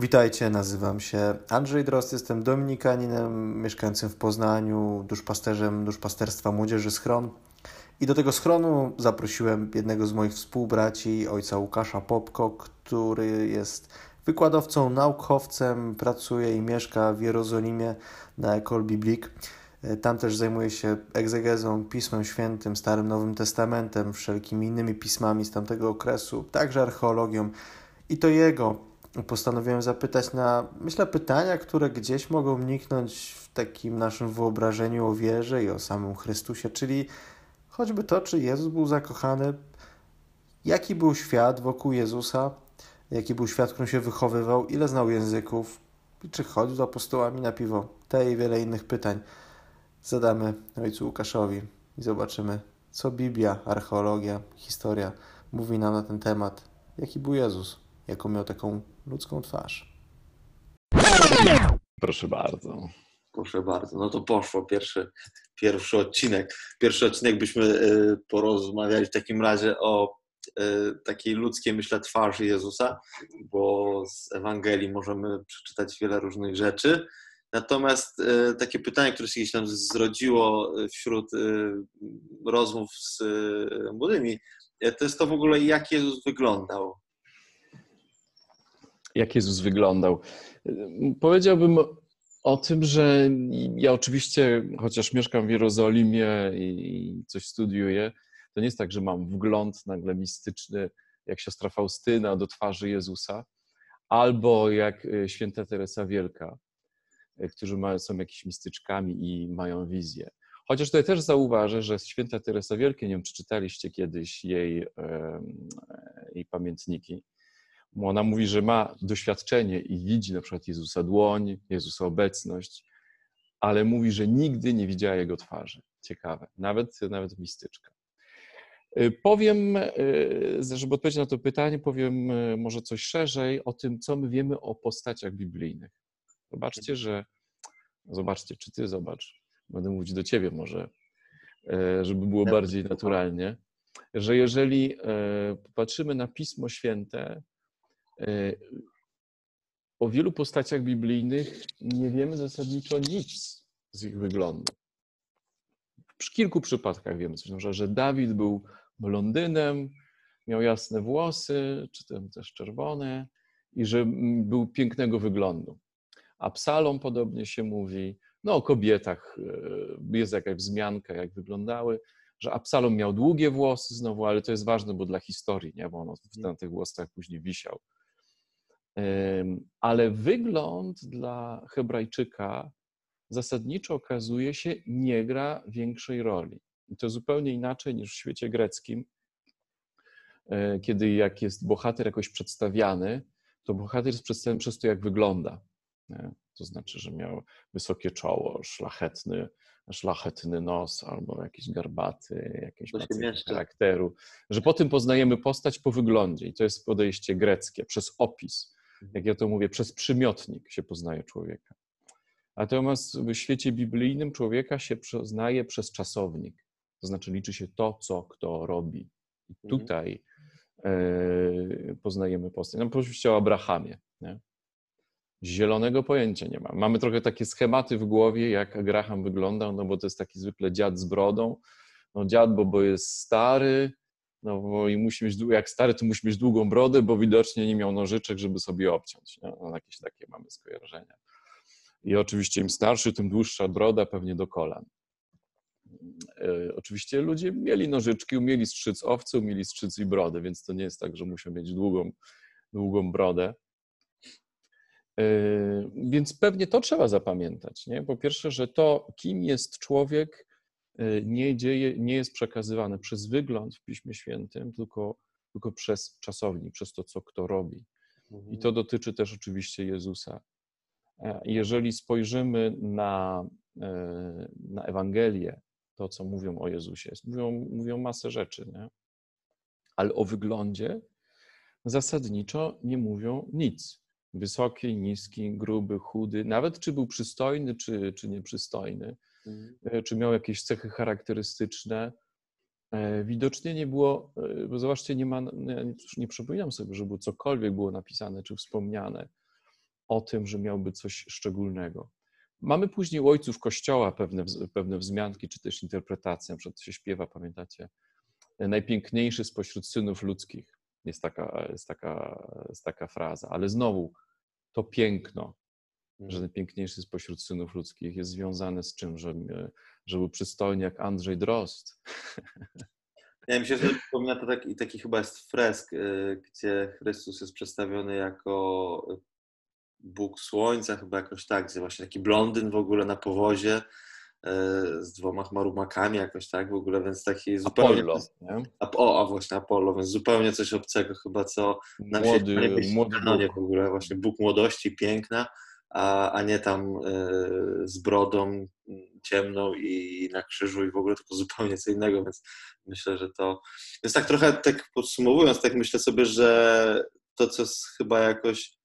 Witajcie, nazywam się Andrzej Drost, jestem dominikaninem mieszkającym w Poznaniu, duszpasterzem duszpasterstwa Młodzieży Schron. I do tego schronu zaprosiłem jednego z moich współbraci, ojca Łukasza Popko, który jest wykładowcą, naukowcem, pracuje i mieszka w Jerozolimie na Ecole Biblique. Tam też zajmuje się egzegezą, Pismem Świętym, Starym Nowym Testamentem, wszelkimi innymi pismami z tamtego okresu, także archeologią. I to jego postanowiłem zapytać na, myślę, pytania, które gdzieś mogą wniknąć w takim naszym wyobrażeniu o wierze i o samym Chrystusie, czyli choćby to, czy Jezus był zakochany, jaki był świat wokół Jezusa, jaki był świat, w którym się wychowywał, ile znał języków, czy chodził z apostołami na piwo. Te i wiele innych pytań zadamy ojcu Łukaszowi i zobaczymy, co Biblia, archeologia, historia mówi nam na ten temat, jaki był Jezus jaką miał taką ludzką twarz. Proszę bardzo. Proszę bardzo. No to poszło pierwszy, pierwszy odcinek. Pierwszy odcinek byśmy y, porozmawiali w takim razie o y, takiej ludzkiej, myślę, twarzy Jezusa, bo z Ewangelii możemy przeczytać wiele różnych rzeczy. Natomiast y, takie pytanie, które się gdzieś tam zrodziło wśród rozmów z młodymi, to jest to w ogóle, jak Jezus wyglądał jak Jezus wyglądał. Powiedziałbym o tym, że ja oczywiście, chociaż mieszkam w Jerozolimie i coś studiuję, to nie jest tak, że mam wgląd nagle mistyczny, jak siostra Faustyna do twarzy Jezusa, albo jak e, święta Teresa Wielka, e, którzy są jakimiś mistyczkami i mają wizję. Chociaż tutaj też zauważę, że święta Teresa Wielka, nie wiem, czy czytaliście kiedyś jej, jej pamiętniki, ona mówi, że ma doświadczenie i widzi na przykład Jezusa dłoń, Jezusa obecność, ale mówi, że nigdy nie widziała Jego twarzy. Ciekawe, nawet, nawet mistyczka. Y, powiem, y, żeby odpowiedzieć na to pytanie, powiem y, może coś szerzej o tym, co my wiemy o postaciach biblijnych. Zobaczcie, że. Zobaczcie, czy ty zobacz. Będę mówić do ciebie może, żeby było bardziej naturalnie. Że jeżeli popatrzymy na Pismo Święte, o wielu postaciach biblijnych nie wiemy zasadniczo nic z ich wyglądu. W kilku przypadkach wiemy coś, że Dawid był blondynem, miał jasne włosy, czy też czerwone, i że był pięknego wyglądu. A psalom podobnie się mówi, no o kobietach e, jest jakaś wzmianka, jak wyglądały, że Absalom miał długie włosy znowu, ale to jest ważne, bo dla historii, nie? bo on na tych włosach później wisiał. Ale wygląd dla Hebrajczyka zasadniczo okazuje się nie gra większej roli. I to zupełnie inaczej niż w świecie greckim, e, kiedy jak jest bohater jakoś przedstawiany, to bohater jest przedstawiony przez to, jak wygląda. To znaczy, że miał wysokie czoło, szlachetny, szlachetny nos albo jakiś garbaty, jakieś charakteru. Że po tym poznajemy postać po wyglądzie i to jest podejście greckie, przez opis jak ja to mówię, przez przymiotnik się poznaje człowieka. Natomiast w świecie biblijnym człowieka się poznaje przez czasownik. To znaczy liczy się to, co kto robi. I mhm. tutaj e, poznajemy postać. No oczywiście o Abrahamie. Nie? Zielonego pojęcia nie ma. Mamy trochę takie schematy w głowie, jak Abraham wyglądał, no bo to jest taki zwykle dziad z brodą. No dziad, bo, bo jest stary, no bo i musi mieć, jak stary, to musi mieć długą brodę, bo widocznie nie miał nożyczek, żeby sobie obciąć. Nie? No, jakieś takie mamy skojarzenia. I oczywiście im starszy, tym dłuższa broda, pewnie do kolan. E, oczywiście ludzie mieli nożyczki, umieli strzyc owce, umieli strzyc i brodę, więc to nie jest tak, że muszą mieć długą, długą brodę. E, więc pewnie to trzeba zapamiętać. Nie? Po pierwsze, że to, kim jest człowiek, nie, dzieje, nie jest przekazywane przez wygląd w Piśmie Świętym, tylko, tylko przez czasownik, przez to, co kto robi. I to mhm. dotyczy też oczywiście Jezusa. E, jeżeli spojrzymy na, e, na Ewangelię, to co mówią o Jezusie, mówią, mówią masę rzeczy, nie? ale o wyglądzie zasadniczo nie mówią nic. Wysoki, niski, gruby, chudy, nawet czy był przystojny, czy, czy nieprzystojny, Mhm. czy miał jakieś cechy charakterystyczne. E, widocznie nie było, e, bo zobaczcie, nie ma, nie, nie przypominam sobie, żeby cokolwiek było napisane czy wspomniane o tym, że miałby coś szczególnego. Mamy później u ojców Kościoła pewne, pewne wzmianki, czy też interpretacje. Na przykład się śpiewa, pamiętacie, najpiękniejszy spośród synów ludzkich. Jest taka, jest taka, jest taka fraza. Ale znowu, to piękno, że Mm. najpiękniejszy spośród synów ludzkich jest związane z czym? Że, że był przystojny jak Andrzej Drozd. Ja mi się przypomina to taki, taki chyba jest fresk, y, gdzie Chrystus jest przedstawiony jako Bóg Słońca, chyba jakoś tak, gdzie właśnie taki blondyn w ogóle na powozie z dwoma chmarumakami jakoś tak w ogóle, więc taki zupełnie... Apollo, nie? A, o, a właśnie Apollo, więc zupełnie coś obcego chyba, co nam się Młody, nie mieści w młody kanonie w ogóle, właśnie Bóg młodości, piękna, a, a nie tam y, z brodą ciemną i na krzyżu i w ogóle tylko zupełnie co innego, więc myślę, że to... Więc tak trochę tak podsumowując, tak myślę sobie, że to, co jest chyba jakoś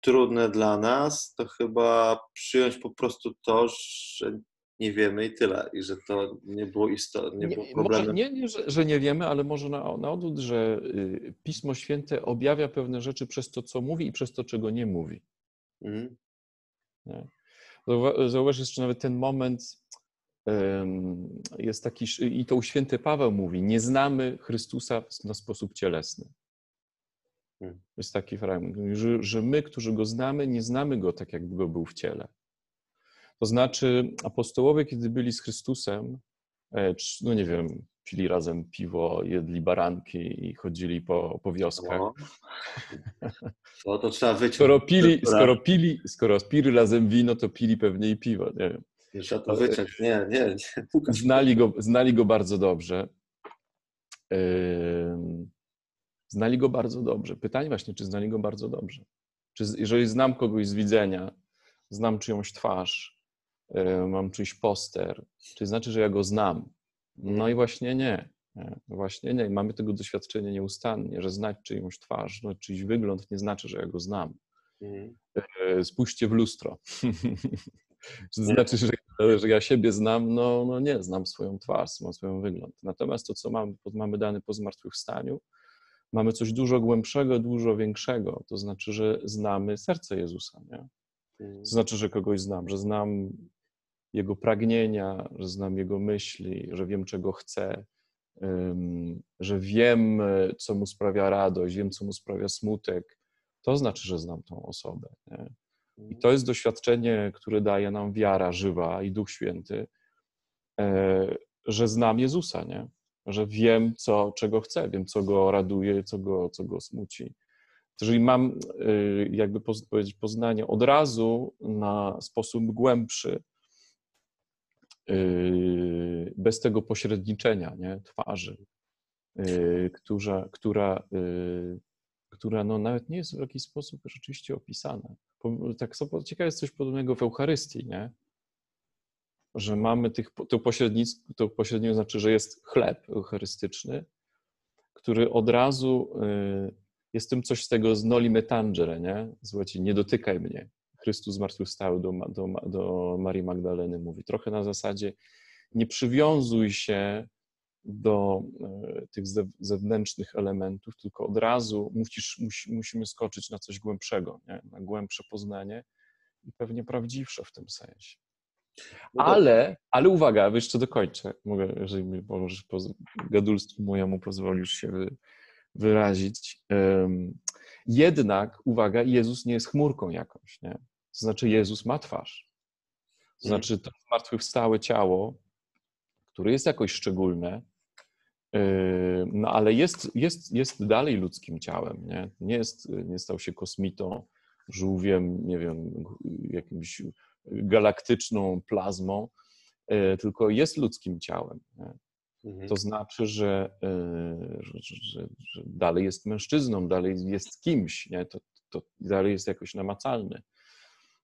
trudne dla nas, to chyba przyjąć po prostu to, że nie wiemy i tyle, i że to nie było istotne, nie było może problemem. nie, nie że, że nie wiemy, ale może na, na odwrót, że y, Pismo Święte objawia pewne rzeczy przez to, co mówi i przez to, czego nie mówi. Mhm. Nie? Zauwa- Zauważ jeszcze nawet ten moment jest taki, i to u święty Paweł mówi, nie znamy Chrystusa na sposób cielesny. Hmm. Jest taki fragment, że, że my, którzy Go znamy, nie znamy Go tak, jakby Go był w ciele. To znaczy apostołowie, kiedy byli z Chrystusem, e, no nie wiem, pili razem piwo, jedli baranki i chodzili po, po wioskach. No. No to trzeba wyciąć. Skoro pili, skoro pili, skoro pili razem wino, to pili pewnie i piwo. Nie wiem. Trzeba to wyciąć. Nie, nie, nie. Znali go, znali go bardzo dobrze. Znali go bardzo dobrze. Pytanie właśnie, czy znali go bardzo dobrze? Czy jeżeli znam kogoś z widzenia, znam czyjąś twarz, mam czyjś poster, czy znaczy, że ja go znam? No i właśnie nie. nie. Właśnie nie. Mamy tego doświadczenie nieustannie, że znać czyjąś twarz, no, czyjś wygląd nie znaczy, że ja go znam. Mhm. E, spójrzcie w lustro. Czy znaczy, że, że ja siebie znam? No, no nie, znam swoją twarz, mam swój wygląd. Natomiast to, co mamy, mamy dane po zmartwychwstaniu, mamy coś dużo głębszego, dużo większego. To znaczy, że znamy serce Jezusa. Nie? Mhm. To znaczy, że kogoś znam, że znam Jego pragnienia, że znam Jego myśli, że wiem, czego chce, że wiem, co mu sprawia radość, wiem, co mu sprawia smutek. To znaczy, że znam tą osobę. Nie? I to jest doświadczenie, które daje nam wiara żywa i Duch Święty, e, że znam Jezusa, nie? że wiem, co, czego chcę, wiem, co go raduje, co go, co go smuci. Jeżeli mam, y, jakby powiedzieć, poznanie od razu na sposób głębszy, bez tego pośredniczenia nie? twarzy, y, która, która, y, która no nawet nie jest w jakiś sposób rzeczywiście opisana. Tak samo ciekawe jest coś podobnego w Eucharystii, nie? że mamy tych, to pośrednictwo, to pośrednio znaczy, że jest chleb eucharystyczny, który od razu y, jest tym coś z tego z noli me tangere, nie? Słuchajcie, nie dotykaj mnie. Chrystus zmartwychwstały do, do, do Marii Magdaleny mówi. Trochę na zasadzie nie przywiązuj się do y, tych zew- zewnętrznych elementów, tylko od razu musisz, musi, musimy skoczyć na coś głębszego, nie? na głębsze poznanie i pewnie prawdziwsze w tym sensie. No Ale, ale uwaga, jeszcze dokończę. Mogę, jeżeli mi możesz gadulstwu mojemu pozwolisz się wy, wyrazić. Jednak, uwaga, Jezus nie jest chmurką jakąś, nie? To znaczy Jezus ma twarz. To Mhm. znaczy to zmartwychwstałe ciało, które jest jakoś szczególne, em, no ale jest, jest, jest dalej ludzkim ciałem, nie? Nie, jest, nie stał się kosmitą, żółwiem, nie wiem, jakimś galaktyczną plazmą, e, tylko jest ludzkim ciałem. nie? Mhm. To znaczy, że, e, że, że, że, że dalej jest mężczyzną, dalej jest kimś, nie? To, to dalej jest jakoś namacalny.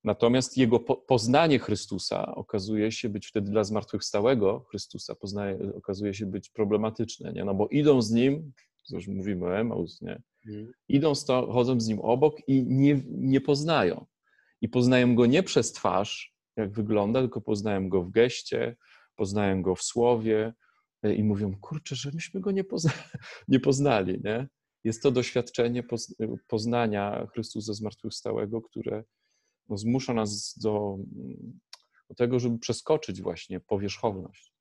Natomiast jego po, poznanie Chrystusa okazuje się być wtedy dla zmartwychwstałego Chrystusa, poznaje, okazuje się być problematyczne, nie? No bo idą z nim, to już mówimy o Emaus, nie? Mhm. idą sto, chodzą z nim obok i nie, nie poznają. I poznają go nie przez twarz, jak wygląda, tylko poznają go w geście, poznają go w słowie e, i mówią, kurczę, że myśmy go nie, pozna nie poznali. Nie? Jest to doświadczenie poz- poznania Chrystusa zmartwychwstałego, które, no, zmusza nas do, do tego, żeby przeskoczyć właśnie powierzchowność.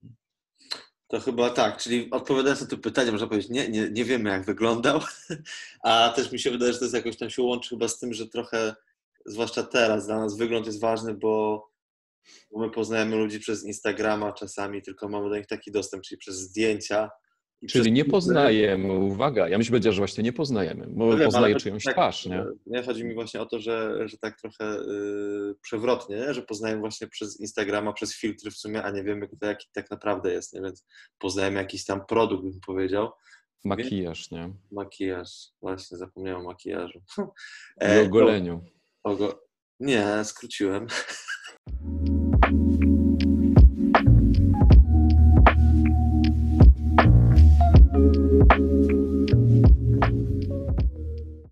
To chyba tak, czyli odpowiadając na to pytanie, można powiedzieć, nie, nie, nie wiemy jak wyglądał, a też mi się wydaje, że to jest jakoś tam się łączy chyba z tym, że trochę, zwłaszcza teraz, dla nas wygląd jest ważny, bo, my poznajemy ludzi przez Instagrama czasami, tylko mamy do nich taki dostęp, czyli przez zdjęcia, Czyli nie poznajemy, uwaga, ja myślę, że właśnie nie poznajemy, bo no poznaje czyjąś tak, twarz, nie? nie? Chodzi mi właśnie o to, że, że tak trochę yy, przewrotnie, nie? że poznajemy właśnie przez Instagrama, przez filtry w sumie, a nie wiemy, kto jaki tak naprawdę jest, nie? więc poznajemy jakiś tam produkt, bym powiedział. Makijaż, nie? Makijaż, właśnie, zapomniałem o makijażu. I ogoleniu. E, ogo... Nie, skróciłem.